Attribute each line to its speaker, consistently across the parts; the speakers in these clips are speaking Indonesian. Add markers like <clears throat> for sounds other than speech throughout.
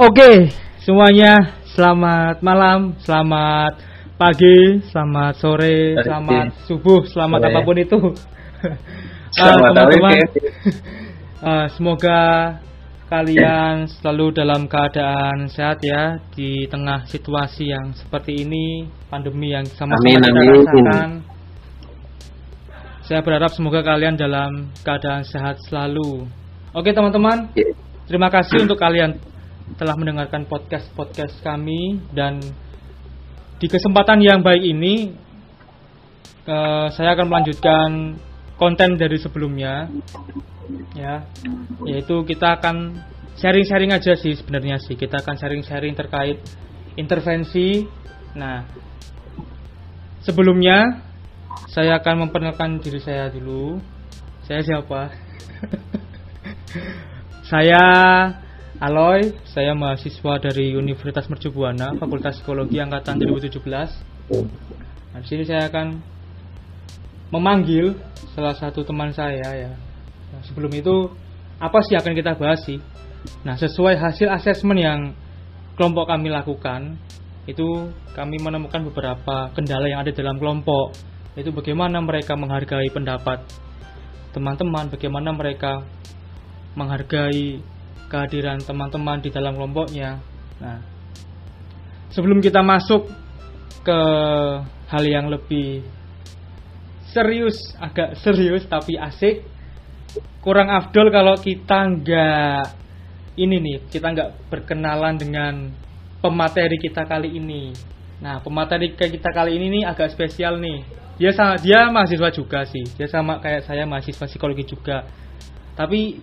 Speaker 1: Oke, semuanya selamat malam, selamat pagi, selamat sore, selamat subuh, selamat
Speaker 2: Sore.
Speaker 1: apa pun itu. <laughs> Ah,
Speaker 2: Selamat
Speaker 1: teman-teman,
Speaker 2: hari, <laughs>
Speaker 1: ah, semoga kalian selalu dalam keadaan sehat ya di tengah situasi yang seperti ini, pandemi yang sama-sama
Speaker 2: Amin,
Speaker 1: kita
Speaker 2: amin.
Speaker 1: rasakan. Saya berharap semoga kalian dalam keadaan sehat selalu. Oke teman-teman,
Speaker 2: Oke.
Speaker 1: Terima kasih untuk kalian telah mendengarkan podcast-podcast kami dan di kesempatan yang baik ini eh, saya akan melanjutkan konten dari sebelumnya ya. Yaitu kita akan sharing-sharing aja sih sebenarnya sih. Kita akan sharing-sharing terkait intervensi. Nah sebelumnya saya akan memperkenalkan diri saya dulu. Saya siapa? <laughs> Saya Aloy, saya mahasiswa dari Universitas Mercu Buana, Fakultas Psikologi angkatan 2017. Nah, di sini saya akan memanggil salah satu teman saya ya. Nah, sebelum itu apa sih yang akan kita bahas sih? Nah, sesuai hasil asesmen yang kelompok kami lakukan, itu kami menemukan beberapa kendala yang ada dalam kelompok. Itu bagaimana mereka menghargai pendapat teman-teman, bagaimana mereka menghargai kehadiran teman-teman di dalam kelompoknya. Nah, sebelum kita masuk ke hal yang lebih serius, agak serius tapi asik, kurang afdol kalau kita nggak ini nih, kita nggak berkenalan dengan pemateri kita kali ini. Nah, pemateri kita kali ini nih agak spesial nih. Dia sama, dia mahasiswa juga sih. Dia sama kayak saya mahasiswa psikologi juga. Tapi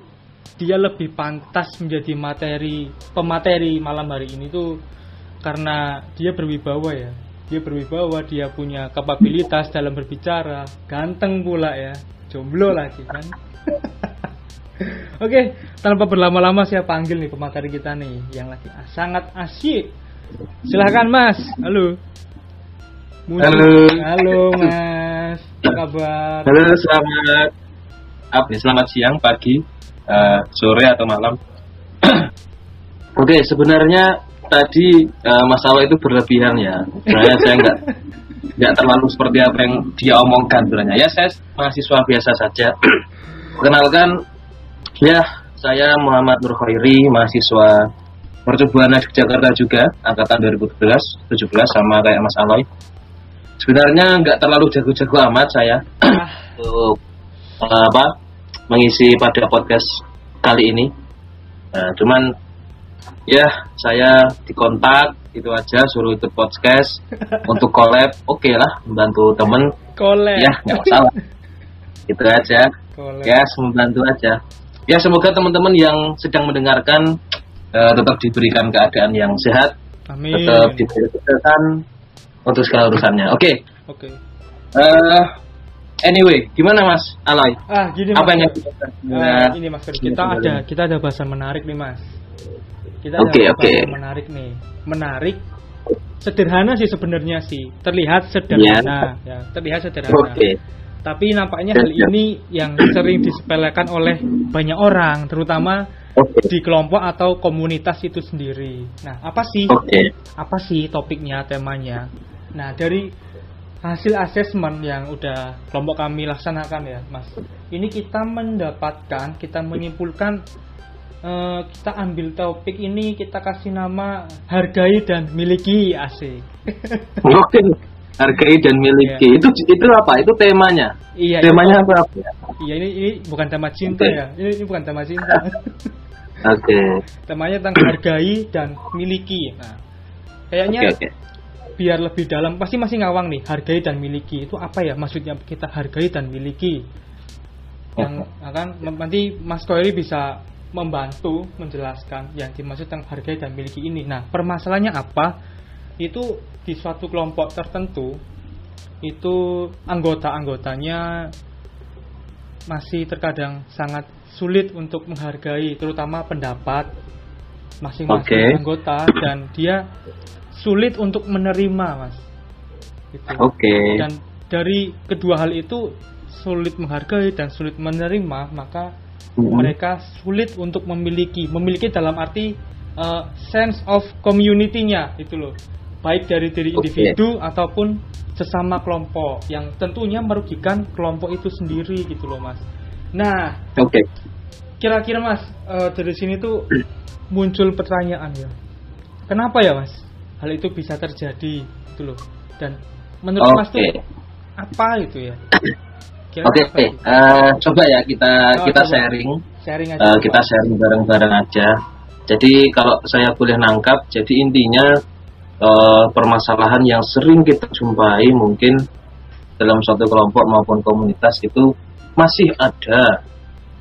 Speaker 1: dia lebih pantas menjadi materi pemateri malam hari ini tuh karena dia berwibawa ya. Dia berwibawa dia punya kapabilitas dalam berbicara. Ganteng pula ya. Jomblo lagi kan? <laughs> Oke tanpa berlama-lama saya panggil nih pemateri kita nih yang lagi sangat asyik. Silahkan mas. Halo. Muncul.
Speaker 2: Halo.
Speaker 1: halo mas. Apa kabar?
Speaker 2: Halo, selamat. Apa ya, selamat siang, pagi, eh, sore atau malam. <clears throat> Oke, sebenarnya tadi eh, masalah itu berlebihan ya. Sebenarnya saya nggak nggak terlalu seperti apa yang dia omongkan sebenarnya. Ya saya mahasiswa biasa saja. <clears throat> Perkenalkan, ya saya Muhammad Nur Khairi, mahasiswa Mercubuana Jakarta juga, angkatan 2017, 17 sama kayak Mas Aloy. Sebenarnya nggak terlalu jago-jago amat saya <clears throat>
Speaker 1: Ah,
Speaker 2: untuk eh, apa mengisi pada podcast kali ini. Nah, cuman ya saya dikontak itu aja suruh ikut podcast <laughs> untuk collab oke lah membantu temen.
Speaker 1: Kolek
Speaker 2: ya nggak masalah. Itu aja.
Speaker 1: Kolek
Speaker 2: ya membantu aja. Ya semoga teman-teman yang sedang mendengarkan eh, tetap diberikan keadaan yang sehat
Speaker 1: amin.
Speaker 2: tetap diberi kesehatan untuk segala urusannya. Oke.
Speaker 1: Oke.
Speaker 2: Eh, anyway gimana mas? Aloy?
Speaker 1: Ah gini
Speaker 2: apa
Speaker 1: mas.
Speaker 2: yang
Speaker 1: Ah, ini mas kita ada kita ada bahasan menarik nih mas. Kita
Speaker 2: Oke,
Speaker 1: ada bahasan menarik nih. Menarik sederhana sih sebenarnya sih. Terlihat sederhana ya. terlihat sederhana.
Speaker 2: Oke.
Speaker 1: Tapi nampaknya hal ini yang sering disepelekan oleh banyak orang terutama
Speaker 2: oke.
Speaker 1: di kelompok atau komunitas itu sendiri. Nah apa sih?
Speaker 2: Oke.
Speaker 1: Apa sih topiknya temanya? Nah dari hasil asesmen yang udah kelompok kami laksanakan ya mas ini kita mendapatkan kita menyimpulkan eh, kita ambil topik ini kita kasih nama hargai dan miliki asik
Speaker 2: Oke, hargai dan miliki. Itu itu apa? Itu temanya.
Speaker 1: iya
Speaker 2: temanya
Speaker 1: itu-
Speaker 2: apa? ya?
Speaker 1: iya ini ini bukan tema cinta
Speaker 2: Oke.
Speaker 1: ya ini, ini bukan tema cinta
Speaker 2: Oke.
Speaker 1: temanya tentang hargai dan miliki nah kayaknya
Speaker 2: Oke, oke.
Speaker 1: Biar lebih dalam. Pasti masih ngawang nih hargai dan miliki. Itu apa ya maksudnya kita hargai dan miliki? Yang <laughs> akan nanti Mas Koiri bisa membantu menjelaskan yang dimaksud tentang hargai dan miliki ini. Nah permasalahannya apa? Itu di suatu kelompok tertentu itu anggota-anggotanya masih terkadang sangat sulit untuk menghargai terutama pendapat masing-masing
Speaker 2: Oke.
Speaker 1: anggota. Dan dia sulit untuk menerima mas Gitu.
Speaker 2: Oke.
Speaker 1: dan dari kedua hal itu sulit menghargai dan sulit menerima maka
Speaker 2: Mm-mm.
Speaker 1: mereka sulit untuk memiliki memiliki dalam arti eh, sense of community-nya itu loh baik dari diri
Speaker 2: Oke.
Speaker 1: individu ataupun sesama kelompok yang tentunya merugikan kelompok itu sendiri gitu loh mas nah
Speaker 2: Oke.
Speaker 1: kira-kira mas eh, dari sini tuh <clears throat> muncul pertanyaan ya kenapa ya mas hal itu bisa terjadi gitu loh dan menurut mas tuh apa itu ya
Speaker 2: Oke,
Speaker 1: apa itu?
Speaker 2: eh, coba ya kita
Speaker 1: Oh,
Speaker 2: kita
Speaker 1: coba.
Speaker 2: sharing,
Speaker 1: sharing aja coba.
Speaker 2: kita sharing bareng-bareng aja. Jadi kalau saya boleh nangkap, jadi intinya eh, permasalahan yang sering kita jumpai mungkin dalam suatu kelompok maupun komunitas itu masih ada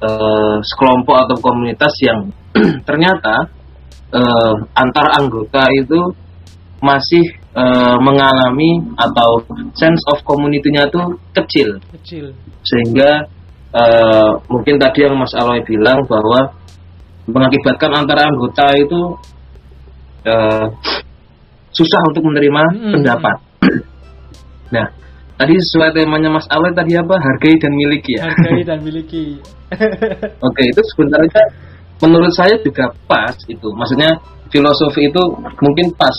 Speaker 2: eh, sekelompok atau komunitas yang <clears throat> ternyata eh, antar anggota itu masih eh, mengalami atau sense of community-nya itu kecil
Speaker 1: kecil
Speaker 2: sehingga eh, mungkin tadi yang Mas Aloy bilang bahwa mengakibatkan antara anggota itu eh, susah untuk menerima
Speaker 1: Hmm.
Speaker 2: pendapat. <clears throat> nah, tadi sesuai temanya Mas Aloy tadi apa? Hargai dan miliki ya.
Speaker 1: hargai <laughs> dan miliki <laughs>
Speaker 2: Oke, itu sebenarnya menurut saya juga pas itu. Maksudnya filosofi itu mungkin pas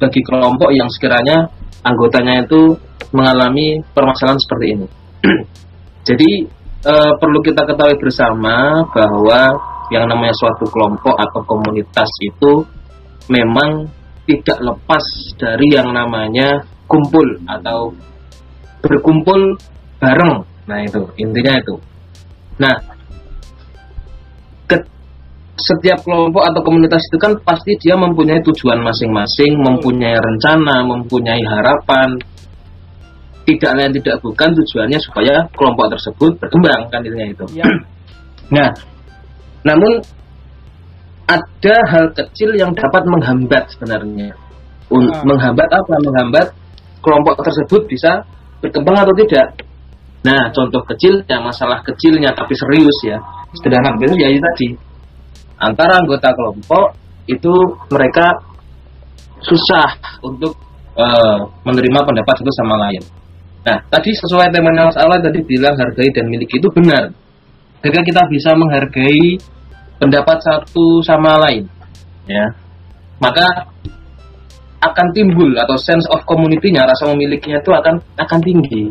Speaker 2: bagi kelompok yang sekiranya anggotanya itu mengalami permasalahan seperti ini. <clears throat> Jadi eh, perlu kita ketahui bersama bahwa yang namanya suatu kelompok atau komunitas itu memang tidak lepas dari yang namanya kumpul atau berkumpul bareng. Nah itu intinya itu. Nah, setiap kelompok atau komunitas itu kan pasti dia mempunyai tujuan masing-masing, mempunyai rencana, mempunyai harapan. Tidak lain tidak bukan tujuannya supaya kelompok tersebut berkembang kan intinya itu.
Speaker 1: ya <clears throat>
Speaker 2: Nah, namun ada hal kecil yang dapat menghambat sebenarnya. Un-
Speaker 1: Ah.
Speaker 2: Menghambat apa? Menghambat kelompok tersebut bisa berkembang atau tidak. Nah, contoh kecilnya, masalah kecilnya tapi serius ya. Sederhana itu ya itu tadi. Antara anggota kelompok itu mereka susah untuk eh, menerima pendapat satu sama lain. Nah, tadi sesuai temanya Mas Allah tadi bilang hargai dan miliki itu benar. Ketika kita bisa menghargai pendapat satu sama lain, ya, maka akan timbul atau sense of community-nya, rasa memilikinya itu akan akan tinggi.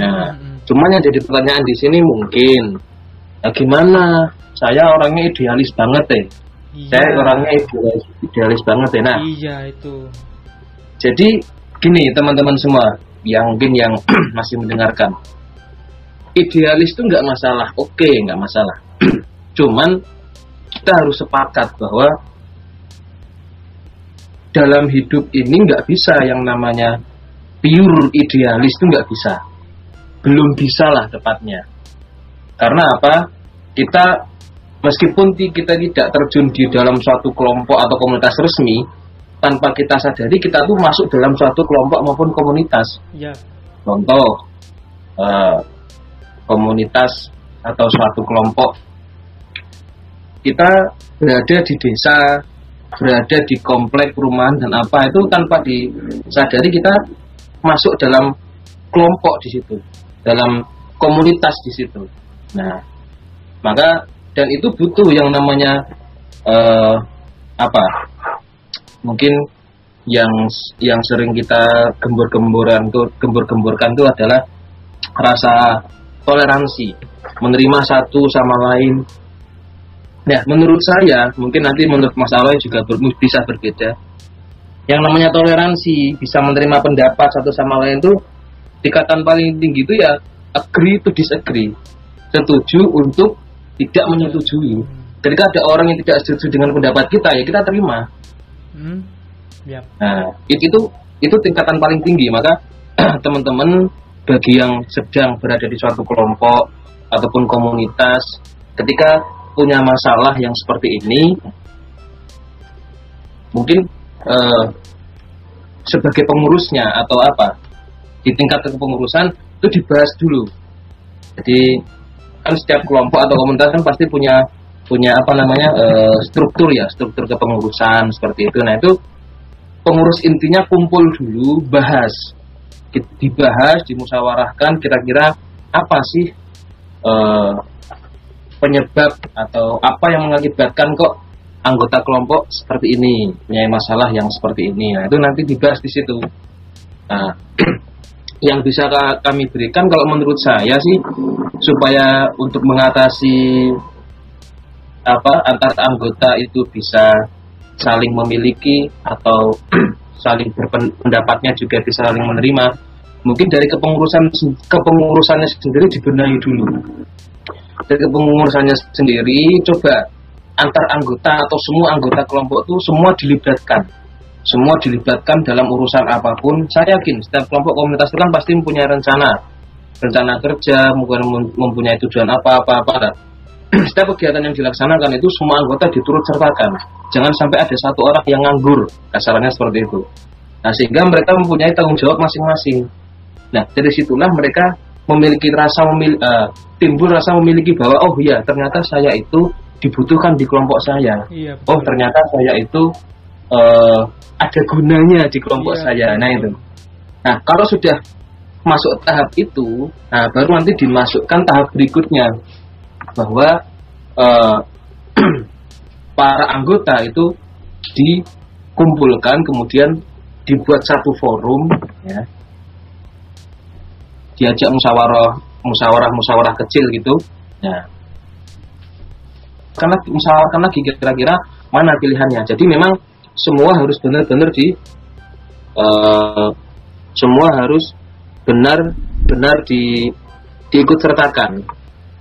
Speaker 2: Nah,
Speaker 1: Mm-mm.
Speaker 2: cuman yang jadi pertanyaan di sini mungkin, ya gimana? Saya orangnya idealis banget deh.
Speaker 1: iya
Speaker 2: Saya orangnya idealis, idealis banget deh. Nah,
Speaker 1: iya itu
Speaker 2: jadi gini teman-teman semua yang mungkin yang <clears throat> masih mendengarkan, idealis itu nggak masalah, oke nggak masalah. <clears throat> Cuman kita harus sepakat bahwa dalam hidup ini nggak bisa yang namanya pure idealis itu nggak bisa, belum bisa lah tepatnya. Karena apa? Kita meskipun kita tidak terjun di dalam suatu kelompok atau komunitas resmi, tanpa kita sadari kita tuh masuk dalam suatu kelompok maupun komunitas.
Speaker 1: ya
Speaker 2: Contoh eh, komunitas atau suatu kelompok kita berada di desa, berada di komplek perumahan dan apa itu tanpa disadari kita masuk dalam kelompok di situ, dalam komunitas di situ. Nah, maka dan itu butuh yang namanya eh, apa? Mungkin yang yang sering kita gembur-gemburan tuh gembur-gemburkan itu adalah rasa toleransi, menerima satu sama lain. Nah, menurut saya, mungkin nanti menurut Mas Aloy juga ber- bisa berbeda. Yang namanya toleransi, bisa menerima pendapat satu sama lain itu tingkatan paling tinggi itu ya agree to disagree. Setuju untuk tidak menyetujui. Ketika ada orang yang tidak setuju dengan pendapat kita, ya kita terima.
Speaker 1: Hmm. ya
Speaker 2: Nah, it- itu itu tingkatan paling tinggi. Maka <clears throat> teman-teman bagi yang sedang berada di suatu kelompok ataupun komunitas, ketika punya masalah yang seperti ini, mungkin eh, sebagai pengurusnya atau apa di tingkat kepengurusan itu dibahas dulu. Jadi kan setiap kelompok atau komunitas kan pasti punya punya apa namanya eh, struktur ya struktur kepengurusan seperti itu. Nah itu pengurus intinya kumpul dulu bahas Di- dibahas dimusyawarahkan kira-kira apa sih eh, penyebab atau apa yang mengakibatkan kok anggota kelompok seperti ini, punya masalah yang seperti ini. Nah, itu nanti dibahas di situ. Nah, <clears throat> yang bisa kami berikan. Kalau menurut saya sih supaya untuk mengatasi apa antar anggota itu bisa saling memiliki atau <clears throat> saling berpendapatnya juga bisa saling menerima mungkin dari kepengurusan kepengurusannya sendiri dibenahi dulu. Dari kepengurusannya sendiri coba antar anggota atau semua anggota kelompok itu semua dilibatkan semua dilibatkan dalam urusan apa pun. Saya yakin setiap kelompok komunitas itu kan pasti mempunyai rencana. Rencana kerja mungkin mempunyai tujuan apa-apa apa <clears throat> setiap kegiatan yang dilaksanakan itu semua anggota diturut sertakan. Jangan sampai ada satu orang yang nganggur. Kasarnya seperti itu. Nah sehingga mereka mempunyai tanggung jawab masing-masing. Nah dari situlah mereka memiliki rasa memil uh, timbul rasa memiliki bahwa oh iya ternyata saya itu dibutuhkan di kelompok saya. Iya, oh ternyata saya itu uh, ada gunanya di kelompok iya, saya. Nah itu. Nah kalau sudah masuk tahap itu, nah baru nanti dimasukkan tahap berikutnya. Bahwa uh, <clears throat> para anggota itu dikumpulkan kemudian dibuat satu forum ya. Diajak musyawarah musyawarah musyawarah kecil gitu ya. Karena musyawarahkan lagi kira-kira mana pilihannya. Jadi memang semua harus benar-benar di uh, semua harus benar-benar di diikut sertakan.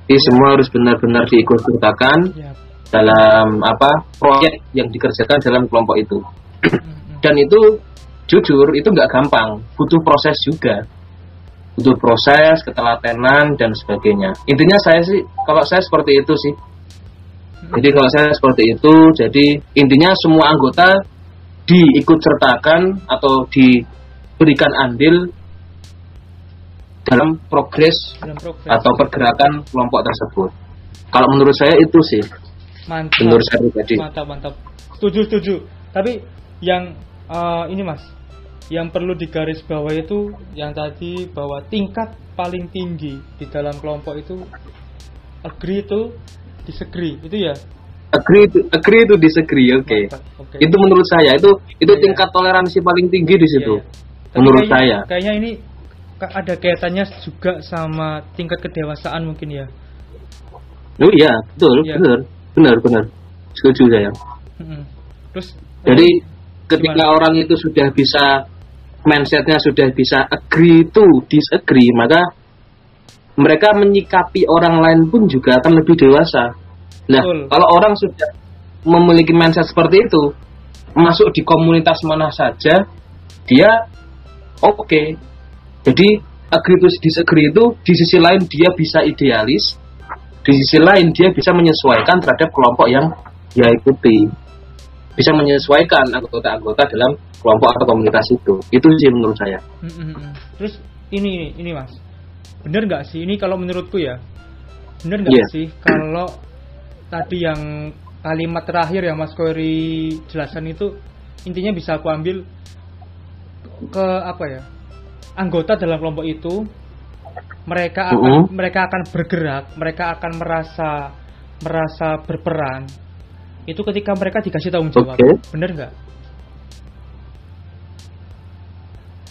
Speaker 2: Jadi semua harus benar-benar diikut sertakan ya. dalam apa proyek yang dikerjakan dalam kelompok itu. <coughs> Dan itu jujur itu nggak gampang, butuh proses juga, butuh proses, ketelatenan dan sebagainya. Intinya saya sih, kalau saya seperti itu sih, jadi kalau saya seperti itu, jadi intinya semua anggota diikut sertakan atau diberikan andil dalam progres, dalam progres atau pergerakan kelompok tersebut. Kalau menurut saya itu sih.
Speaker 1: Mantap.
Speaker 2: Menurut saya pribadi.
Speaker 1: Mantap, mantap. Setuju, setuju. Tapi yang uh, ini Mas, yang perlu digarisbawahi itu yang tadi bahwa tingkat paling tinggi di dalam kelompok itu agree itu disagree itu ya
Speaker 2: agree to agree to disagree oke okay. okay. itu menurut saya itu itu yeah, tingkat toleransi paling tinggi di situ yeah, yeah. menurut
Speaker 1: kayaknya,
Speaker 2: saya
Speaker 1: kayaknya ini ada kaitannya juga sama tingkat kedewasaan mungkin ya
Speaker 2: oh iya betul yeah. benar benar benar setuju saya
Speaker 1: hmm. terus
Speaker 2: jadi eh, ketika gimana? orang itu sudah bisa mindsetnya sudah bisa agree to disagree maka mereka menyikapi orang lain pun juga akan lebih dewasa. Nah, Betul. kalau orang sudah memiliki mindset seperti itu, masuk di komunitas mana saja, dia oke. Okay. Jadi agree to disagree itu di sisi lain dia bisa idealis, di sisi lain dia bisa menyesuaikan terhadap kelompok yang dia ikuti. Bisa menyesuaikan anggota-anggota dalam kelompok atau komunitas itu. Itu sih menurut saya.
Speaker 1: Terus ini ini mas, bener nggak sih ini kalau menurutku ya bener nggak yeah. sih kalau tadi yang kalimat terakhir yang Mas Kori jelasan itu intinya bisa aku ambil ke apa ya anggota dalam kelompok itu mereka akan uh -huh. mereka akan bergerak mereka akan merasa merasa berperan itu ketika mereka dikasih tanggung jawab okay. bener nggak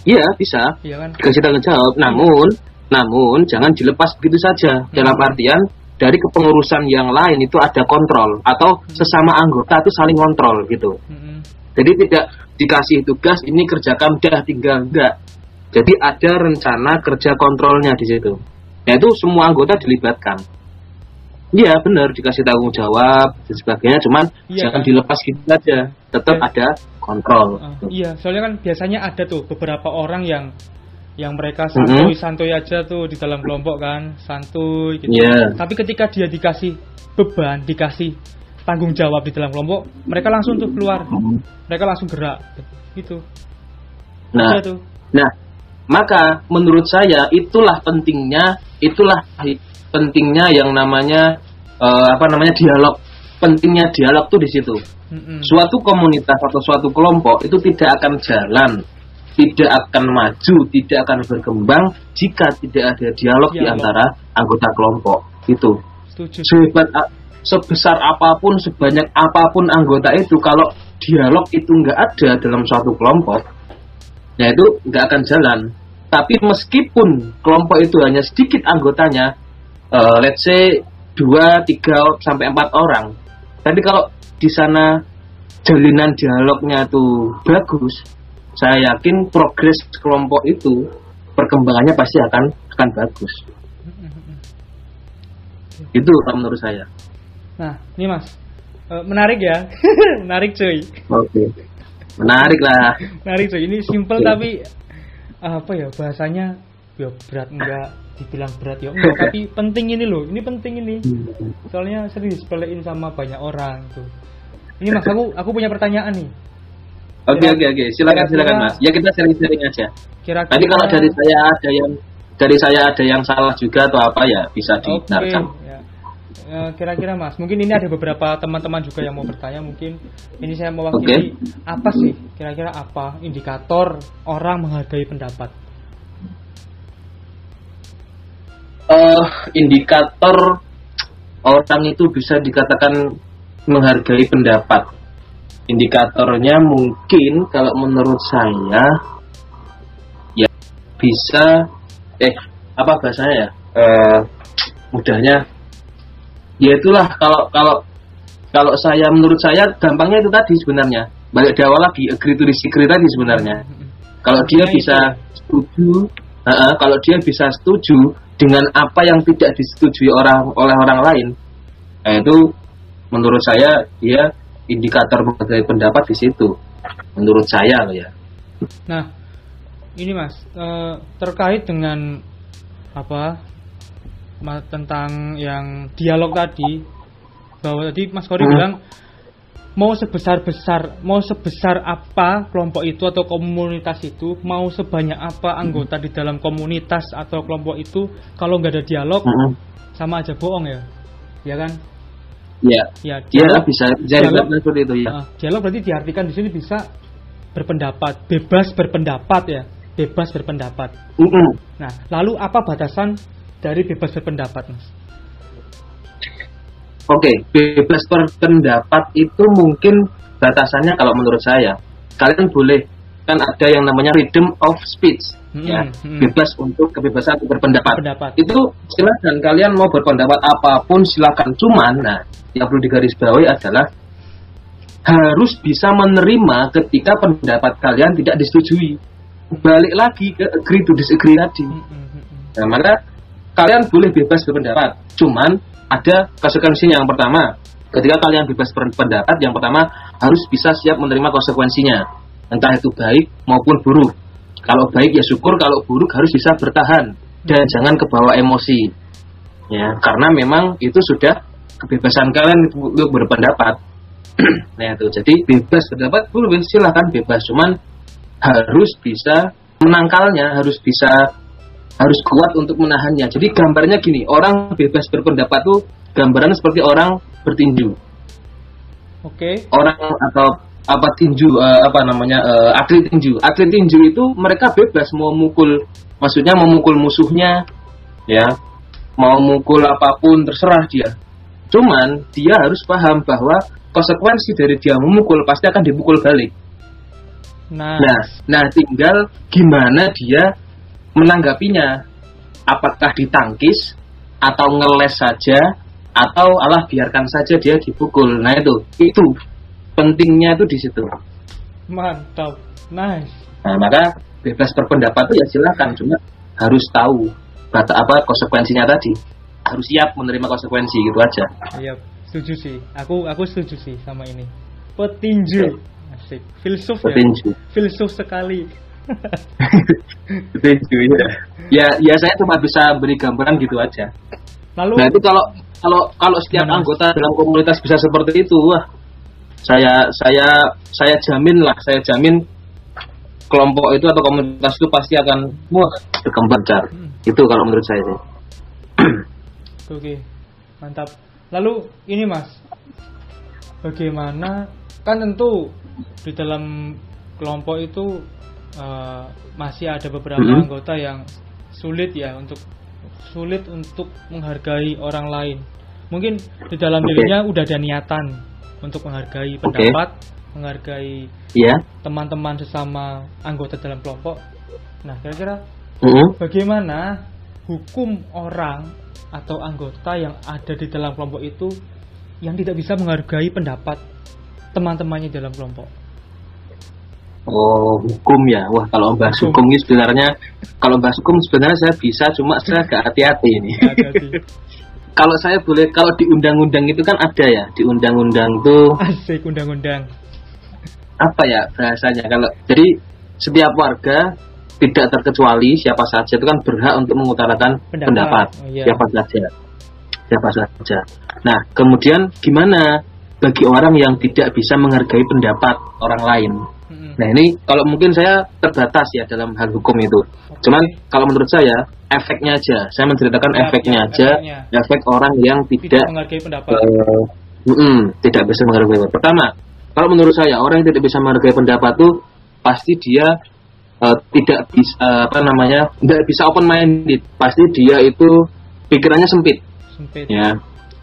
Speaker 2: Iya bisa. Iya kan? Dikasih tanggung jawab. Namun namun jangan dilepas begitu saja. Hmm. Dalam artian dari kepengurusan yang lain itu ada kontrol atau hmm. sesama anggota itu saling kontrol gitu. Hmm. Jadi tidak dikasih tugas ini kerjakan dah tinggal enggak. Jadi ada rencana kerja kontrolnya di situ. Yaitu semua anggota dilibatkan. Iya benar dikasih tanggung jawab dan sebagainya, cuman iya, jangan kan? dilepas gitu saja. Tetap ya. ada kontrol.
Speaker 1: Uh, iya, soalnya kan biasanya ada tuh beberapa orang yang yang mereka santuy santuy aja tuh di dalam kelompok kan santuy gitu. Yeah. tapi ketika dia dikasih beban dikasih tanggung jawab di dalam kelompok mereka langsung tuh keluar. Mereka langsung gerak gitu.
Speaker 2: Nah tuh. nah maka menurut saya itulah pentingnya itulah pentingnya yang namanya uh, apa namanya dialog. Pentingnya dialog tuh di situ. Mm-hmm. suatu komunitas atau suatu kelompok itu tidak akan jalan tidak akan maju, tidak akan berkembang jika tidak ada dialog ya, di antara anggota kelompok. Itu.
Speaker 1: Setuju.
Speaker 2: Sehebat sebesar apa pun, sebanyak apa pun anggota itu, kalau dialog itu nggak ada dalam suatu kelompok, ya itu nggak akan jalan. Tapi meskipun kelompok itu hanya sedikit anggotanya, uh, let's say 2, 3 sampai 4 orang. Tapi kalau di sana jalinan dialognya tuh bagus, saya yakin progres kelompok itu perkembangannya pasti akan akan bagus. Itu menurut saya.
Speaker 1: Nah, ini Mas. Uh, menarik ya. <laughs> menarik cuy.
Speaker 2: Oke. Menarik lah.
Speaker 1: menarik cuy. Ini simple okay. tapi apa ya bahasanya ya berat enggak dibilang berat ya enggak <laughs> tapi penting ini loh ini penting ini soalnya sering disepelein sama banyak orang tuh ini mas aku aku punya pertanyaan nih
Speaker 2: oke oke oke silakan silakan mas ya kita sering-sering aja kira, -kira nanti kalau dari saya ada yang dari saya ada yang salah juga atau apa ya bisa dibenarkan okay, ya.
Speaker 1: ya. kira-kira mas mungkin ini ada beberapa teman-teman juga yang mau bertanya mungkin ini saya mewakili okay. apa sih kira-kira apa indikator orang menghargai pendapat
Speaker 2: uh, indikator orang itu bisa dikatakan menghargai pendapat. Indikatornya mungkin kalau menurut saya ya bisa eh apa bahasanya ya? Uh, mudahnya. Ya itulah kalau kalau kalau saya menurut saya gampangnya itu tadi sebenarnya. Balik di awal lagi agree to disagree tadi sebenarnya. Kalau dia bisa setuju uh, kalau dia bisa setuju dengan apa yang tidak disetujui orang oleh orang lain nah itu menurut saya dia indikator berbagai pendapat di situ menurut saya loh ya
Speaker 1: nah ini mas e, terkait dengan apa tentang yang dialog tadi bahwa tadi mas Kori hmm. bilang mau sebesar besar mau sebesar apa kelompok itu atau komunitas itu mau sebanyak apa anggota di dalam komunitas atau kelompok itu kalau nggak ada dialog -huh. sama aja bohong ya ya kan
Speaker 2: ya ya dialog, ya, bisa dialog seperti itu ya
Speaker 1: uh, dialog berarti diartikan di sini bisa berpendapat bebas berpendapat ya. Bebas berpendapat. Uh -uh. nah lalu apa batasan dari bebas berpendapat mas?
Speaker 2: Oke, okay, bebas berpendapat itu mungkin batasannya kalau menurut saya kalian boleh kan ada yang namanya freedom of speech hmm, ya hmm. bebas untuk kebebasan berpendapat. Pendapat. Itu silakan kalian mau berpendapat apa pun silakan cuman nah yang perlu digarisbawahi adalah harus bisa menerima ketika pendapat kalian tidak disetujui. Balik lagi ke agree to disagree tadi. Hmm, hmm, hmm. Nah, maka kalian boleh bebas berpendapat, cuman ada konsekuensinya yang pertama ketika kalian bebas berpendapat yang pertama harus bisa siap menerima konsekuensinya entah itu baik maupun buruk kalau baik ya syukur kalau buruk harus bisa bertahan dan jangan kebawa emosi ya karena memang itu sudah kebebasan kalian untuk berpendapat <clears throat> nah itu jadi bebas berpendapat boleh silahkan bebas cuman harus bisa menangkalnya harus bisa harus kuat untuk menahannya. Jadi gambarnya gini, orang bebas berpendapat tuh gambaran seperti orang bertinju.
Speaker 1: Oke. Okay.
Speaker 2: Orang atau apa tinju uh, apa namanya uh, atlet tinju. Atlet tinju itu mereka bebas mau mukul, maksudnya memukul musuhnya, ya, mau mukul apa pun terserah dia. Cuman dia harus paham bahwa konsekuensi dari dia memukul pasti akan dipukul balik. Nah, nah, nah tinggal gimana dia menanggapinya apakah ditangkis atau ngeles saja atau Allah biarkan saja dia dipukul nah itu itu pentingnya itu di situ.
Speaker 1: Mantap. Nice.
Speaker 2: Nah maka bebas berpendapat itu ya silakan cuma harus tahu bata apa konsekuensinya tadi. Harus siap menerima konsekuensi gitu aja.
Speaker 1: Iya setuju sih. Aku aku setuju sih sama ini. Petinju. Asik. Filsuf ya. Petinju. ya filsuf sekali. <laughs>
Speaker 2: Setuju ya. Ya, ya saya cuma bisa beri gambaran gitu aja. Lalu Nah, itu kalau kalau kalau setiap mana? anggota dalam komunitas bisa seperti itu, wah. Saya saya saya jamin lah, saya jamin kelompok itu atau komunitas itu pasti akan wah berkembang car. Hmm. Itu kalau menurut saya sih.
Speaker 1: Oke. Mantap. Lalu ini Mas. Bagaimana kan tentu di dalam kelompok itu uh, masih ada beberapa mm -hmm. anggota yang sulit ya untuk sulit untuk menghargai orang lain. mungkin di dalam
Speaker 2: Oke.
Speaker 1: dirinya udah ada niatan untuk menghargai pendapat menghargai
Speaker 2: Iya.
Speaker 1: teman-teman sesama anggota dalam kelompok nah kira-kira
Speaker 2: Mm-mm.
Speaker 1: bagaimana hukum orang atau anggota yang ada di dalam kelompok itu yang tidak bisa menghargai pendapat teman-temannya dalam kelompok
Speaker 2: Oh, hukum ya. Wah, kalau bahas
Speaker 1: Hukum.
Speaker 2: hukum ini sebenarnya kalau bahas hukum sebenarnya saya bisa, cuma saya agak hati-hati ini.
Speaker 1: Hati-hati. <laughs>
Speaker 2: kalau saya boleh, kalau di undang-undang itu kan ada ya, di undang-undang tuh
Speaker 1: asik undang-undang
Speaker 2: apa ya bahasanya? Kalau jadi setiap warga tidak terkecuali siapa saja itu kan berhak untuk mengutarakan
Speaker 1: Pendapat.
Speaker 2: pendapat,
Speaker 1: Oh, iya.
Speaker 2: siapa saja, siapa saja. Nah, kemudian gimana bagi orang yang tidak bisa menghargai pendapat orang lain? Nah ini kalau mungkin saya terbatas ya dalam hal hukum itu. Cuman kalau menurut saya efeknya aja, saya menceritakan
Speaker 1: Ya,
Speaker 2: efeknya
Speaker 1: ya,
Speaker 2: aja,
Speaker 1: efeknya.
Speaker 2: efek orang yang
Speaker 1: tidak
Speaker 2: tidak
Speaker 1: menghargai pendapat
Speaker 2: eh, mm-mm, tidak bisa menghargai pendapat. Pertama, kalau menurut saya orang yang tidak bisa menghargai pendapat itu pasti dia eh, tidak bisa eh, apa namanya tidak bisa open minded. Pasti dia itu pikirannya sempit,
Speaker 1: sempit
Speaker 2: ya.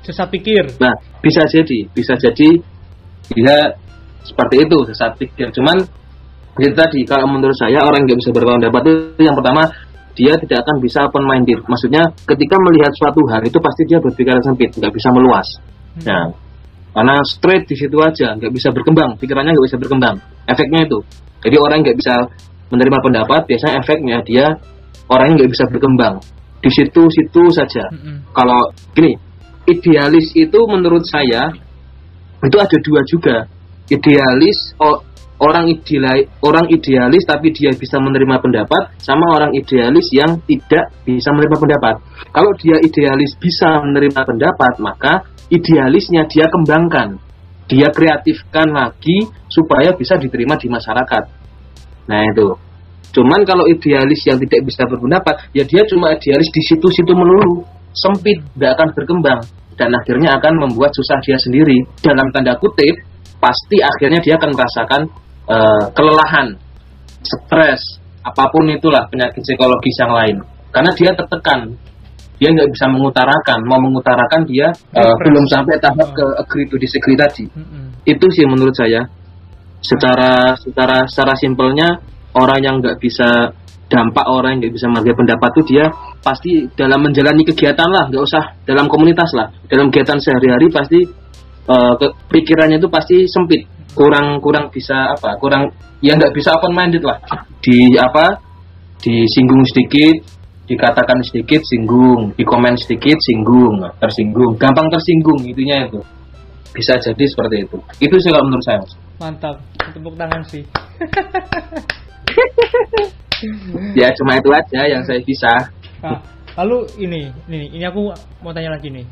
Speaker 1: sesat pikir
Speaker 2: Nah, bisa jadi, bisa jadi dia seperti itu sesat pikir. Cuman itu tadi kalau menurut saya orang yang nggak bisa berpendapat itu yang pertama dia tidak akan bisa open minded. Maksudnya ketika melihat suatu hal itu pasti dia berpikiran sempit, nggak bisa meluas.
Speaker 1: Hmm.
Speaker 2: Nah, karena straight di situ aja, nggak bisa berkembang, pikirannya nggak bisa berkembang. Efeknya itu. Jadi orang nggak bisa menerima pendapat, biasanya efeknya dia orang nggak bisa berkembang. Di situ-situ saja
Speaker 1: Mm-mm.
Speaker 2: kalau gini idealis itu menurut saya itu ada dua juga idealis orang idealis orang idealis tapi dia bisa menerima pendapat sama orang idealis yang tidak bisa menerima pendapat. Kalau dia idealis bisa menerima pendapat maka idealisnya dia kembangkan. Dia kreatifkan lagi supaya bisa diterima di masyarakat. Nah itu. Cuman kalau idealis yang tidak bisa berpendapat ya dia cuma idealis di situ-situ melulu. Sempit tidak akan berkembang. Dan akhirnya akan membuat susah dia sendiri. Dalam tanda kutip pasti akhirnya dia akan merasakan eh, kelelahan stres apa pun itulah penyakit psikologis yang lain. Karena dia tertekan. Dia nggak bisa mengutarakan. Mau mengutarakan dia
Speaker 1: Depres.
Speaker 2: belum sampai tahap ke agree to disagree tadi.
Speaker 1: Mm-mm.
Speaker 2: itu sih menurut saya. Secara secara secara simpelnya orang yang nggak bisa dampak orang yang nggak bisa menghargai pendapat tuh dia pasti dalam menjalani kegiatan lah. Nggak usah dalam komunitas lah. Dalam kegiatan sehari-hari pasti ke- pikirannya itu pasti sempit kurang kurang bisa apa kurang ya nggak bisa open minded lah. Di apa disinggung sedikit dikatakan sedikit singgung dikomen sedikit singgung tersinggung gampang tersinggung itunya itu. Bisa jadi seperti itu. Itu sih kalau menurut saya Mas.
Speaker 1: mantap tepuk tangan sih.
Speaker 2: Ya cuma itu aja yang saya bisa.
Speaker 1: Nah, lalu ini ini ini aku mau tanya lagi nih.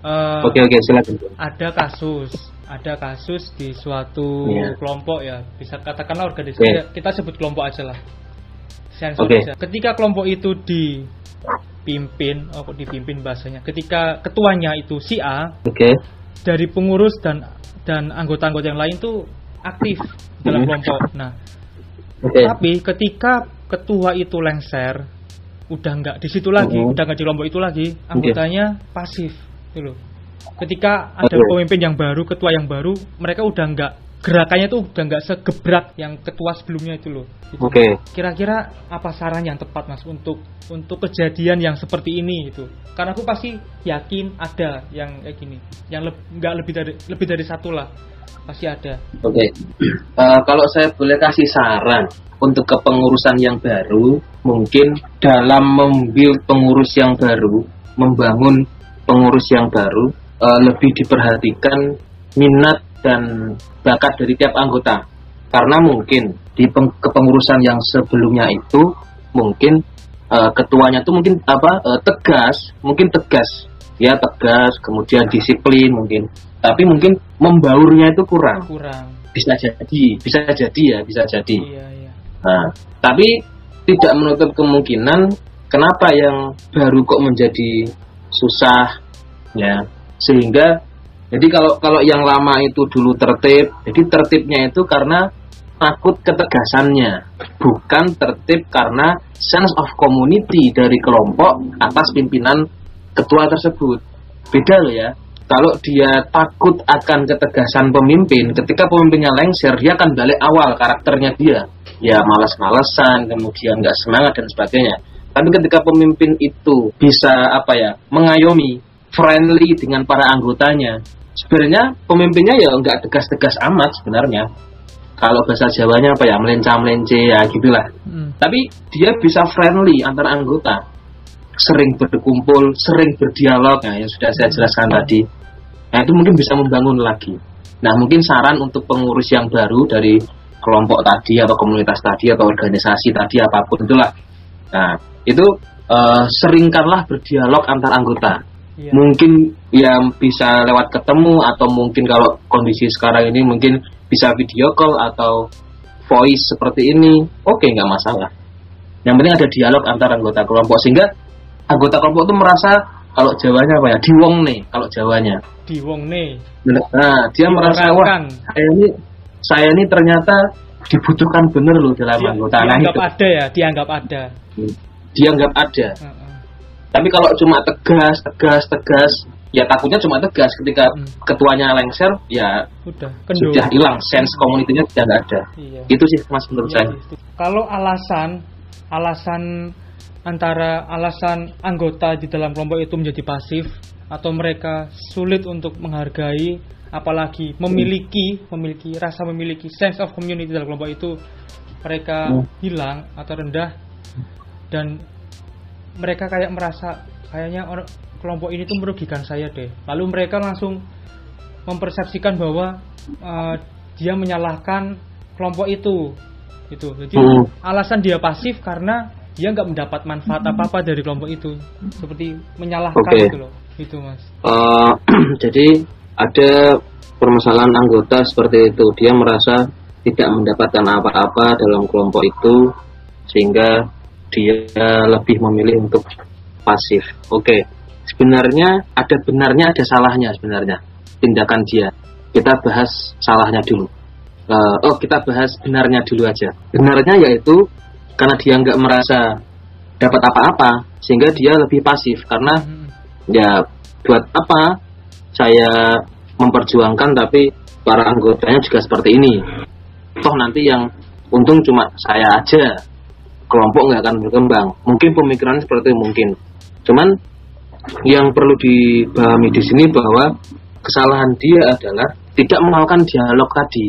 Speaker 1: Eh,
Speaker 2: oke oke silakan
Speaker 1: ada kasus ada kasus di suatu
Speaker 2: Iya.
Speaker 1: kelompok ya bisa katakanlah organisasi
Speaker 2: Oke.
Speaker 1: kita sebut kelompok aja lah Sensor
Speaker 2: Oke.
Speaker 1: aja. ketika kelompok itu dipimpin oh kok dipimpin bahasanya ketika ketuanya itu si A
Speaker 2: oke
Speaker 1: dari pengurus dan dan anggota-anggota yang lain tuh aktif dalam
Speaker 2: Mhm.
Speaker 1: kelompok nah
Speaker 2: oke
Speaker 1: tapi ketika ketua itu lengser udah nggak di situ lagi
Speaker 2: Mhm.
Speaker 1: udah nggak di kelompok itu lagi anggotanya pasif itu loh ketika ada
Speaker 2: Oke.
Speaker 1: pemimpin yang baru ketua yang baru mereka udah nggak gerakannya tuh udah nggak segebrak yang ketua sebelumnya itu loh. Gitu.
Speaker 2: oke.
Speaker 1: Kira-kira apa saran yang tepat mas untuk untuk kejadian yang seperti ini gitu? Karena aku pasti yakin ada yang kayak gini. Yang nggak lebih dari lebih dari satu lah pasti ada.
Speaker 2: Oke. <clears throat> Eh, kalau saya boleh kasih saran untuk kepengurusan yang baru mungkin dalam membuild pengurus yang baru membangun pengurus yang baru eh, lebih diperhatikan minat dan bakat dari tiap anggota. Karena mungkin di peng- kepengurusan yang sebelumnya itu mungkin eh, ketuanya itu mungkin apa eh, tegas mungkin tegas. Ya tegas kemudian disiplin mungkin. Tapi mungkin membaurnya itu kurang.
Speaker 1: Kurang.
Speaker 2: Bisa jadi bisa jadi ya bisa jadi.
Speaker 1: Iya iya.
Speaker 2: Nah tapi tidak menutup kemungkinan kenapa yang baru kok menjadi susah ya sehingga jadi kalau kalau yang lama itu dulu tertib jadi tertibnya itu karena takut ketegasannya bukan tertib karena sense of community dari kelompok atas pimpinan ketua tersebut beda loh ya kalau dia takut akan ketegasan pemimpin, ketika pemimpinnya lengser, dia akan balik awal karakternya dia. Ya malas-malesan, kemudian nggak semangat dan sebagainya. Tapi ketika pemimpin itu bisa apa ya, mengayomi, friendly dengan para anggotanya, sebenarnya pemimpinnya ya nggak tegas-tegas amat sebenarnya. Kalau bahasa Jawanya apa ya, melencah-melence ya gitulah.
Speaker 1: Hmm.
Speaker 2: Tapi dia bisa friendly antar anggota, sering berkumpul, sering berdialog, nah, yang sudah saya jelaskan tadi. Nah itu mungkin bisa membangun lagi. Nah mungkin saran untuk pengurus yang baru dari kelompok tadi atau komunitas tadi atau organisasi tadi apa pun itulah. Nah itu eh, seringkanlah berdialog antar anggota.
Speaker 1: Iya.
Speaker 2: Mungkin yang bisa lewat ketemu atau mungkin kalau kondisi sekarang ini mungkin bisa video call atau voice seperti ini. Oke nggak masalah. Yang penting ada dialog antar anggota kelompok sehingga anggota kelompok itu merasa kalau Jawanya apa ya diwong nih kalau Jawanya.
Speaker 1: Di Wong nih.
Speaker 2: Nah, dia merasa wah saya ini saya ini ternyata dibutuhkan bener loh dalam
Speaker 1: Di-
Speaker 2: anggota. Nah,
Speaker 1: dianggap
Speaker 2: itu
Speaker 1: ada ya, dianggap ada.
Speaker 2: dianggap ada. Tapi kalau cuma tegas, tegas, tegas, ya takutnya cuma tegas ketika
Speaker 1: Hmm.
Speaker 2: ketuanya lengser, ya
Speaker 1: Udah, kendor.
Speaker 2: sudah hilang sense komunitinya sudah nggak ada.
Speaker 1: Iya.
Speaker 2: Itu sih mas menurut
Speaker 1: Iya,
Speaker 2: saya.
Speaker 1: gitu. Kalau alasan alasan antara alasan anggota di dalam kelompok itu menjadi pasif atau mereka sulit untuk menghargai apalagi memiliki memiliki rasa memiliki sense of community dalam kelompok itu mereka
Speaker 2: Hmm.
Speaker 1: hilang atau rendah dan mereka kayak merasa kayaknya orang kelompok ini tuh merugikan saya deh lalu mereka langsung mempersepsikan bahwa eh, dia menyalahkan kelompok itu itu jadi
Speaker 2: Hmm.
Speaker 1: alasan dia pasif karena dia nggak mendapat manfaat apa apa dari kelompok itu seperti menyalahkan
Speaker 2: Oke.
Speaker 1: gitu loh itu mas
Speaker 2: Eh, <clears throat> jadi ada permasalahan anggota seperti itu. Dia merasa tidak mendapatkan apa-apa dalam kelompok itu sehingga dia lebih memilih untuk pasif. Oke. Sebenarnya ada benarnya ada salahnya sebenarnya tindakan dia. Kita bahas salahnya dulu. Eh, oh kita bahas benarnya dulu aja. Benarnya yaitu karena dia nggak merasa dapat apa-apa sehingga dia lebih pasif karena
Speaker 1: Hmm.
Speaker 2: ya buat apa saya memperjuangkan tapi para anggotanya juga seperti ini toh nanti yang untung cuma saya aja kelompok nggak akan berkembang. Mungkin pemikiran seperti itu mungkin. Cuman yang perlu dipahami di sini bahwa kesalahan dia adalah tidak melakukan dialog tadi.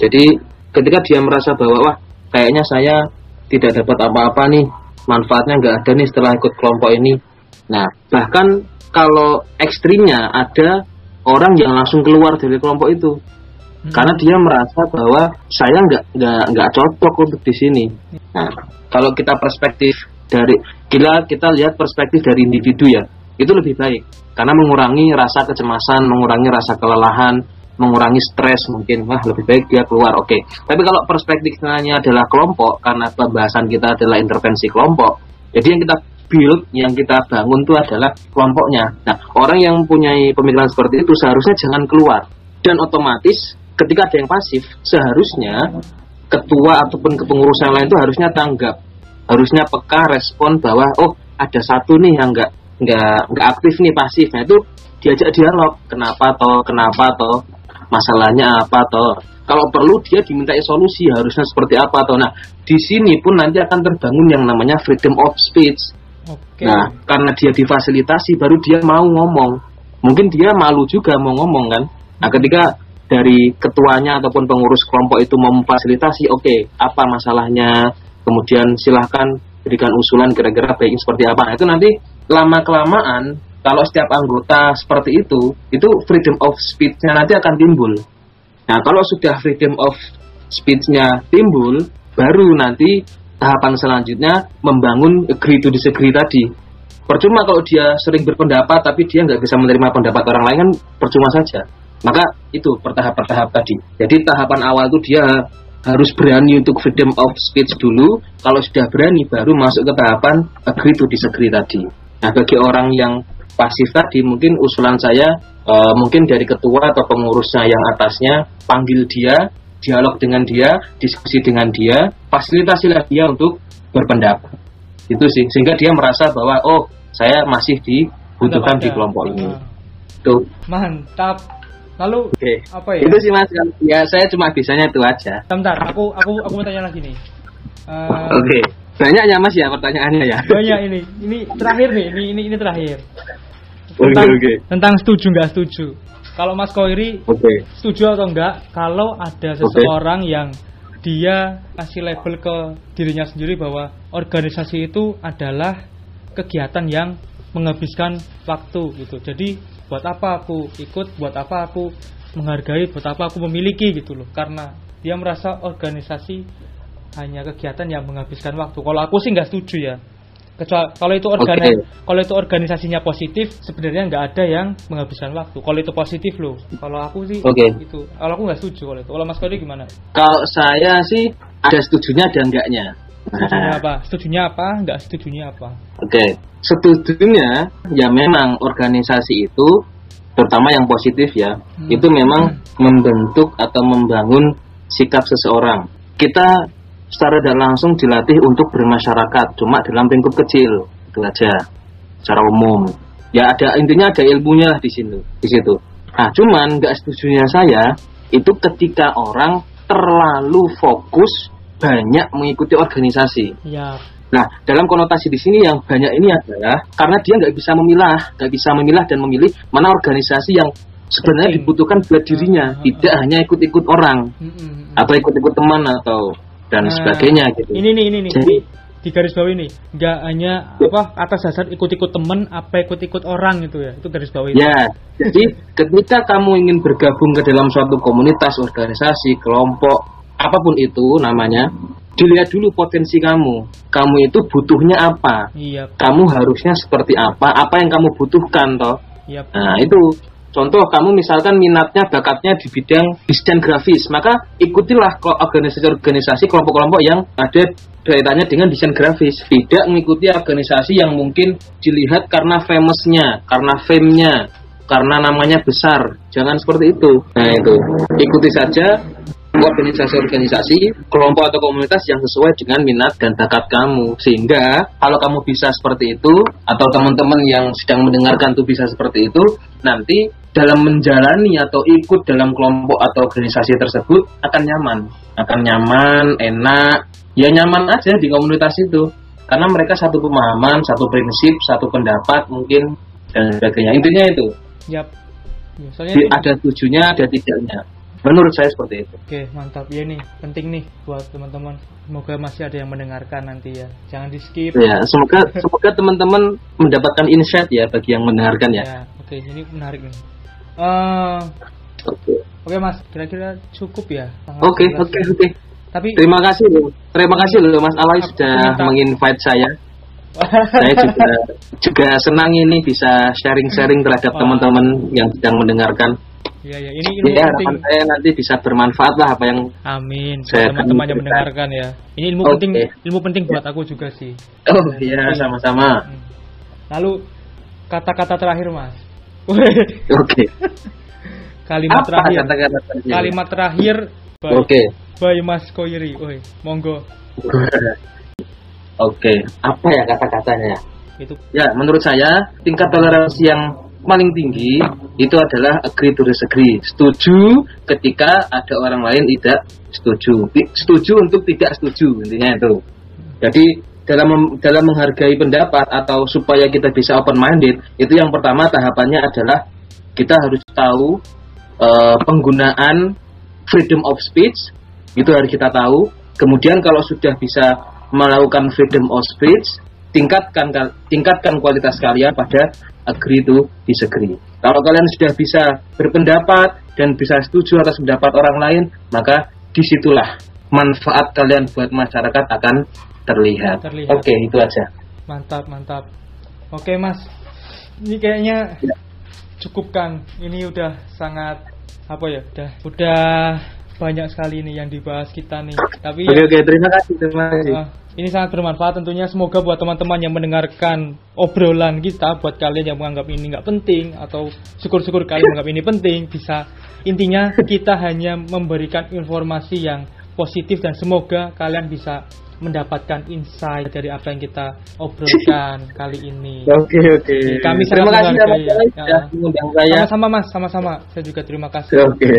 Speaker 2: Jadi ketika dia merasa bahwa wah kayaknya saya tidak dapat apa-apa nih manfaatnya nggak ada nih setelah ikut kelompok ini. Nah, bahkan kalau ekstrimnya ada orang yang langsung keluar dari kelompok itu.
Speaker 1: Hmm.
Speaker 2: karena dia merasa bahwa saya nggak nggak nggak cocok untuk di sini. Nah, kalau kita perspektif dari kita kita lihat perspektif dari individu ya, itu lebih baik karena mengurangi rasa kecemasan, mengurangi rasa kelelahan, mengurangi stres mungkin wah lebih baik dia keluar. Oke. Tapi kalau perspektifnya adalah kelompok karena pembahasan kita adalah intervensi kelompok, jadi yang kita build, yang kita bangun itu adalah kelompoknya. Nah, orang yang mempunyai pemikiran seperti itu seharusnya jangan keluar. Dan otomatis ketika ada yang pasif, seharusnya ketua ataupun kepengurusan lain itu harusnya tanggap, harusnya peka respon bahwa oh ada satu nih yang nggak nggak nggak aktif nih pasif. Nah itu diajak dialog, kenapa toh, kenapa toh, masalahnya apa toh. Kalau perlu dia dimintai solusi harusnya seperti apa toh. Nah di sini pun nanti akan terbangun yang namanya freedom of speech.
Speaker 1: oke
Speaker 2: Nah, karena dia difasilitasi baru dia mau ngomong. Mungkin dia malu juga mau ngomong kan. Nah, ketika dari ketuanya ataupun pengurus kelompok itu memfasilitasi, oke, apa masalahnya? Kemudian silahkan berikan usulan kira-kira baiknya seperti apa. Nah, itu nanti lama kelamaan kalau setiap anggota seperti itu, itu freedom of speech-nya nanti akan timbul. Nah, kalau sudah freedom of speech-nya timbul, baru nanti tahapan selanjutnya membangun agree to disagree tadi. Percuma kalau dia sering berpendapat tapi dia nggak bisa menerima pendapat orang lain kan percuma saja. Maka itu bertahap-bertahap tadi. Jadi tahapan awal itu dia harus berani untuk freedom of speech dulu. Kalau sudah berani baru masuk ke tahapan agree to disagree tadi. Nah bagi orang yang pasif tadi mungkin usulan saya eh, mungkin dari ketua atau pengurusnya yang atasnya panggil dia dialog dengan dia diskusi dengan dia fasilitasilah dia untuk berpendapat itu sih sehingga dia merasa bahwa oh saya masih dibutuhkan di kelompok ini. Tuh.
Speaker 1: Mantap. Lalu
Speaker 2: Oke.
Speaker 1: apa ya?
Speaker 2: Itu sih Mas. Ya saya cuma bisanya itu aja.
Speaker 1: Bentar, aku aku aku mau tanya lagi nih. Eh,
Speaker 2: Oke. Banyak ya Mas ya pertanyaannya ya.
Speaker 1: Banyak ini. Ini terakhir nih. Ini ini ini terakhir.
Speaker 2: Oke,
Speaker 1: Tentang
Speaker 2: oke.
Speaker 1: tentang setuju nggak setuju. Kalau Mas Koiri
Speaker 2: Oke.
Speaker 1: setuju atau enggak kalau ada seseorang yang dia kasih label ke dirinya sendiri bahwa organisasi itu adalah kegiatan yang menghabiskan waktu gitu. Jadi buat apa aku ikut, buat apa aku menghargai, buat apa aku memiliki gitu loh. Karena dia merasa organisasi hanya kegiatan yang menghabiskan waktu. Kalau aku sih nggak setuju ya. Kecuali kalau itu organi
Speaker 2: Oke.
Speaker 1: kalau itu organisasinya positif, sebenarnya nggak ada yang menghabiskan waktu. Kalau itu positif loh. Kalau aku sih
Speaker 2: Oke.
Speaker 1: itu. Kalau aku nggak setuju kalau itu. Kalau Mas Kodi gimana?
Speaker 2: Kalau saya sih ada setujunya ada enggaknya.
Speaker 1: Setujunya
Speaker 2: Nah,
Speaker 1: apa? Setujunya apa? Nggak setujunya apa?
Speaker 2: Oke, setujunya ya memang organisasi itu terutama yang positif ya,
Speaker 1: Hmm.
Speaker 2: itu memang membentuk atau membangun sikap seseorang. Kita secara tidak langsung dilatih untuk bermasyarakat, cuma dalam lingkup kecil itu aja, secara umum. Ya ada intinya ada ilmunya lah di sini, di situ. Nah, cuman nggak setujunya saya itu ketika orang terlalu fokus banyak mengikuti organisasi.
Speaker 1: Ya,
Speaker 2: Nah, dalam konotasi di sini yang banyak ini adalah karena dia nggak bisa memilah, nggak bisa memilah dan memilih mana organisasi yang sebenarnya dibutuhkan buat dirinya,
Speaker 1: Ah, ah,
Speaker 2: tidak hanya ikut-ikut orang
Speaker 1: Mm-mm.
Speaker 2: atau ikut-ikut teman atau dan
Speaker 1: Nah,
Speaker 2: sebagainya gitu.
Speaker 1: Ini nih, ini nih.
Speaker 2: Jadi-
Speaker 1: di garis bawah ini nggak hanya apa atas dasar ikut-ikut temen apa ikut-ikut orang gitu ya itu garis bawah itu
Speaker 2: Ya, jadi ketika kamu ingin bergabung ke dalam suatu komunitas, organisasi, kelompok, apa pun itu namanya, dilihat dulu potensi kamu. Kamu itu butuhnya apa?
Speaker 1: iya
Speaker 2: Kamu harusnya seperti apa? Apa yang kamu butuhkan toh?
Speaker 1: iya
Speaker 2: Nah, itu contoh kamu misalkan minatnya bakatnya di bidang desain grafis, maka ikutilah kelo- organisasi-organisasi kelompok-kelompok yang ada kaitannya dengan desain grafis. Tidak mengikuti organisasi yang mungkin dilihat karena famousnya, karena fame-nya, karena namanya besar. Jangan seperti itu. Nah, itu. Ikuti saja organisasi-organisasi, kelompok atau komunitas yang sesuai dengan minat dan bakat kamu. Sehingga kalau kamu bisa seperti itu, atau teman-teman yang sedang mendengarkan tuh bisa seperti itu, nanti dalam menjalani atau ikut dalam kelompok atau organisasi tersebut akan nyaman. Akan nyaman, enak, ya nyaman aja di komunitas itu. Karena mereka satu pemahaman, satu prinsip, satu pendapat mungkin, dan sebagainya. Intinya itu.
Speaker 1: Yap. Ya, soalnya
Speaker 2: ada tujuhnya, ada tidaknya. Menurut saya seperti itu.
Speaker 1: Oke, mantap. Ya nih, penting nih buat teman-teman. Semoga masih ada yang mendengarkan nanti ya. Jangan di skip.
Speaker 2: Ya, semoga semoga teman-teman mendapatkan insight ya bagi yang mendengarkan ya.
Speaker 1: Ya, oke, ini menarik nih. Eh,
Speaker 2: Oke,
Speaker 1: oke Mas, kira-kira cukup ya?
Speaker 2: Oke,
Speaker 1: 11.
Speaker 2: oke, oke.
Speaker 1: Tapi
Speaker 2: Terima kasih loh. Terima kasih loh Mas Alay sudah menginvite saya. <laughs> Saya juga juga senang ini bisa sharing-sharing terhadap teman-teman yang sedang mendengarkan.
Speaker 1: Iya, ya, ini ilmu
Speaker 2: Ya,
Speaker 1: penting.
Speaker 2: saya nanti bisa bermanfaat lah apa yang
Speaker 1: Amin.
Speaker 2: Saya
Speaker 1: teman-teman yang mendengarkan ya. Ini ilmu
Speaker 2: Oke.
Speaker 1: penting, ilmu penting buat aku juga sih.
Speaker 2: Oh iya sama-sama.
Speaker 1: Hmm. Lalu kata-kata terakhir Mas. <laughs>
Speaker 2: Oke.
Speaker 1: kalimat
Speaker 2: Apa
Speaker 1: terakhir.
Speaker 2: kata-kata terakhir?
Speaker 1: Kalimat terakhir.
Speaker 2: Oke.
Speaker 1: by Mas Koiri. Oi, monggo.
Speaker 2: Oke, apa ya kata-katanya?
Speaker 1: Itu
Speaker 2: Ya, menurut saya tingkat toleransi yang paling tinggi itu adalah agree to disagree. Setuju ketika ada orang lain tidak setuju. Setuju untuk tidak setuju intinya itu. Jadi dalam dalam menghargai pendapat atau supaya kita bisa open minded, itu yang pertama tahapannya adalah kita harus tahu eh, penggunaan freedom of speech itu harus kita tahu. Kemudian kalau sudah bisa melakukan freedom of speech, tingkatkan tingkatkan kualitas kalian pada agree to disagree. Kalau kalian sudah bisa berpendapat dan bisa setuju atas pendapat orang lain, maka di situlah manfaat kalian buat masyarakat akan terlihat.
Speaker 1: Terlihat.
Speaker 2: Oke, itu aja.
Speaker 1: mantap, mantap. Oke, Mas. Ini kayaknya
Speaker 2: Ya.
Speaker 1: cukupkan. Ini udah sangat apa ya? Udah udah banyak sekali nih yang dibahas kita nih. Tapi
Speaker 2: Oke,
Speaker 1: ya,
Speaker 2: oke, terima kasih, terima kasih.
Speaker 1: Ah, ini sangat bermanfaat tentunya semoga buat teman-teman yang mendengarkan obrolan kita buat kalian yang menganggap ini nggak penting atau syukur-syukur kalian menganggap ini penting bisa intinya kita hanya memberikan informasi yang positif dan semoga kalian bisa mendapatkan insight dari apa yang kita obrolkan <laughs> kali ini.
Speaker 2: Oke oke.
Speaker 1: Kami
Speaker 2: terima
Speaker 1: sangat
Speaker 2: kasih ya
Speaker 1: Ya.
Speaker 2: mengundang saya.
Speaker 1: Sama-sama Mas, sama-sama. Saya juga terima kasih.
Speaker 2: Oke.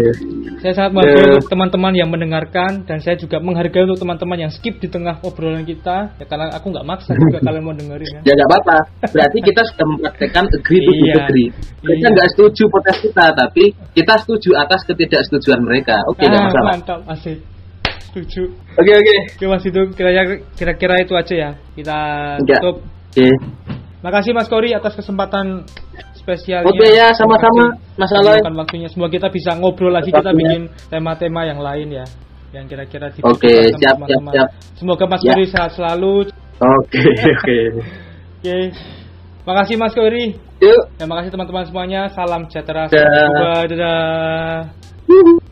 Speaker 1: Saya sangat menghargai
Speaker 2: Ya.
Speaker 1: untuk teman-teman yang mendengarkan dan saya juga menghargai untuk teman-teman yang skip di tengah obrolan kita. Ya karena aku nggak maksa juga <laughs> kalian mau dengerin ya.
Speaker 2: Ya nggak apa-apa. Berarti kita sudah mempraktekkan agree to
Speaker 1: Iya.
Speaker 2: disagree. Mereka
Speaker 1: Iya.
Speaker 2: nggak setuju protes kita, tapi kita setuju atas ketidaksetujuan mereka. Oke, nggak
Speaker 1: Ah,
Speaker 2: masalah.
Speaker 1: mantap, asik. Setuju.
Speaker 2: Oke oke.
Speaker 1: Oke Mas itu kira-kira kira-kira itu aja ya. Kita
Speaker 2: Ya.
Speaker 1: tutup.
Speaker 2: Oke.
Speaker 1: Makasih Mas Kori atas kesempatan spesialnya.
Speaker 2: Oke ya, sama-sama, Mas Aloy.
Speaker 1: Meluangkan waktunya. Semoga kita bisa ngobrol lagi, kita bikin tema-tema yang lain ya. Yang kira-kira
Speaker 2: Oke,
Speaker 1: dibutuhkan sama
Speaker 2: siap, siap,
Speaker 1: teman-teman.
Speaker 2: siap.
Speaker 1: Semoga Mas
Speaker 2: Ya.
Speaker 1: Kori sehat selalu.
Speaker 2: Oke <laughs> oke.
Speaker 1: Oke. Makasih Mas Kori.
Speaker 2: Yuk.
Speaker 1: Terima kasih teman-teman semuanya. Salam sejahtera.
Speaker 2: Dah.
Speaker 1: Sampai jumpa. Dadah.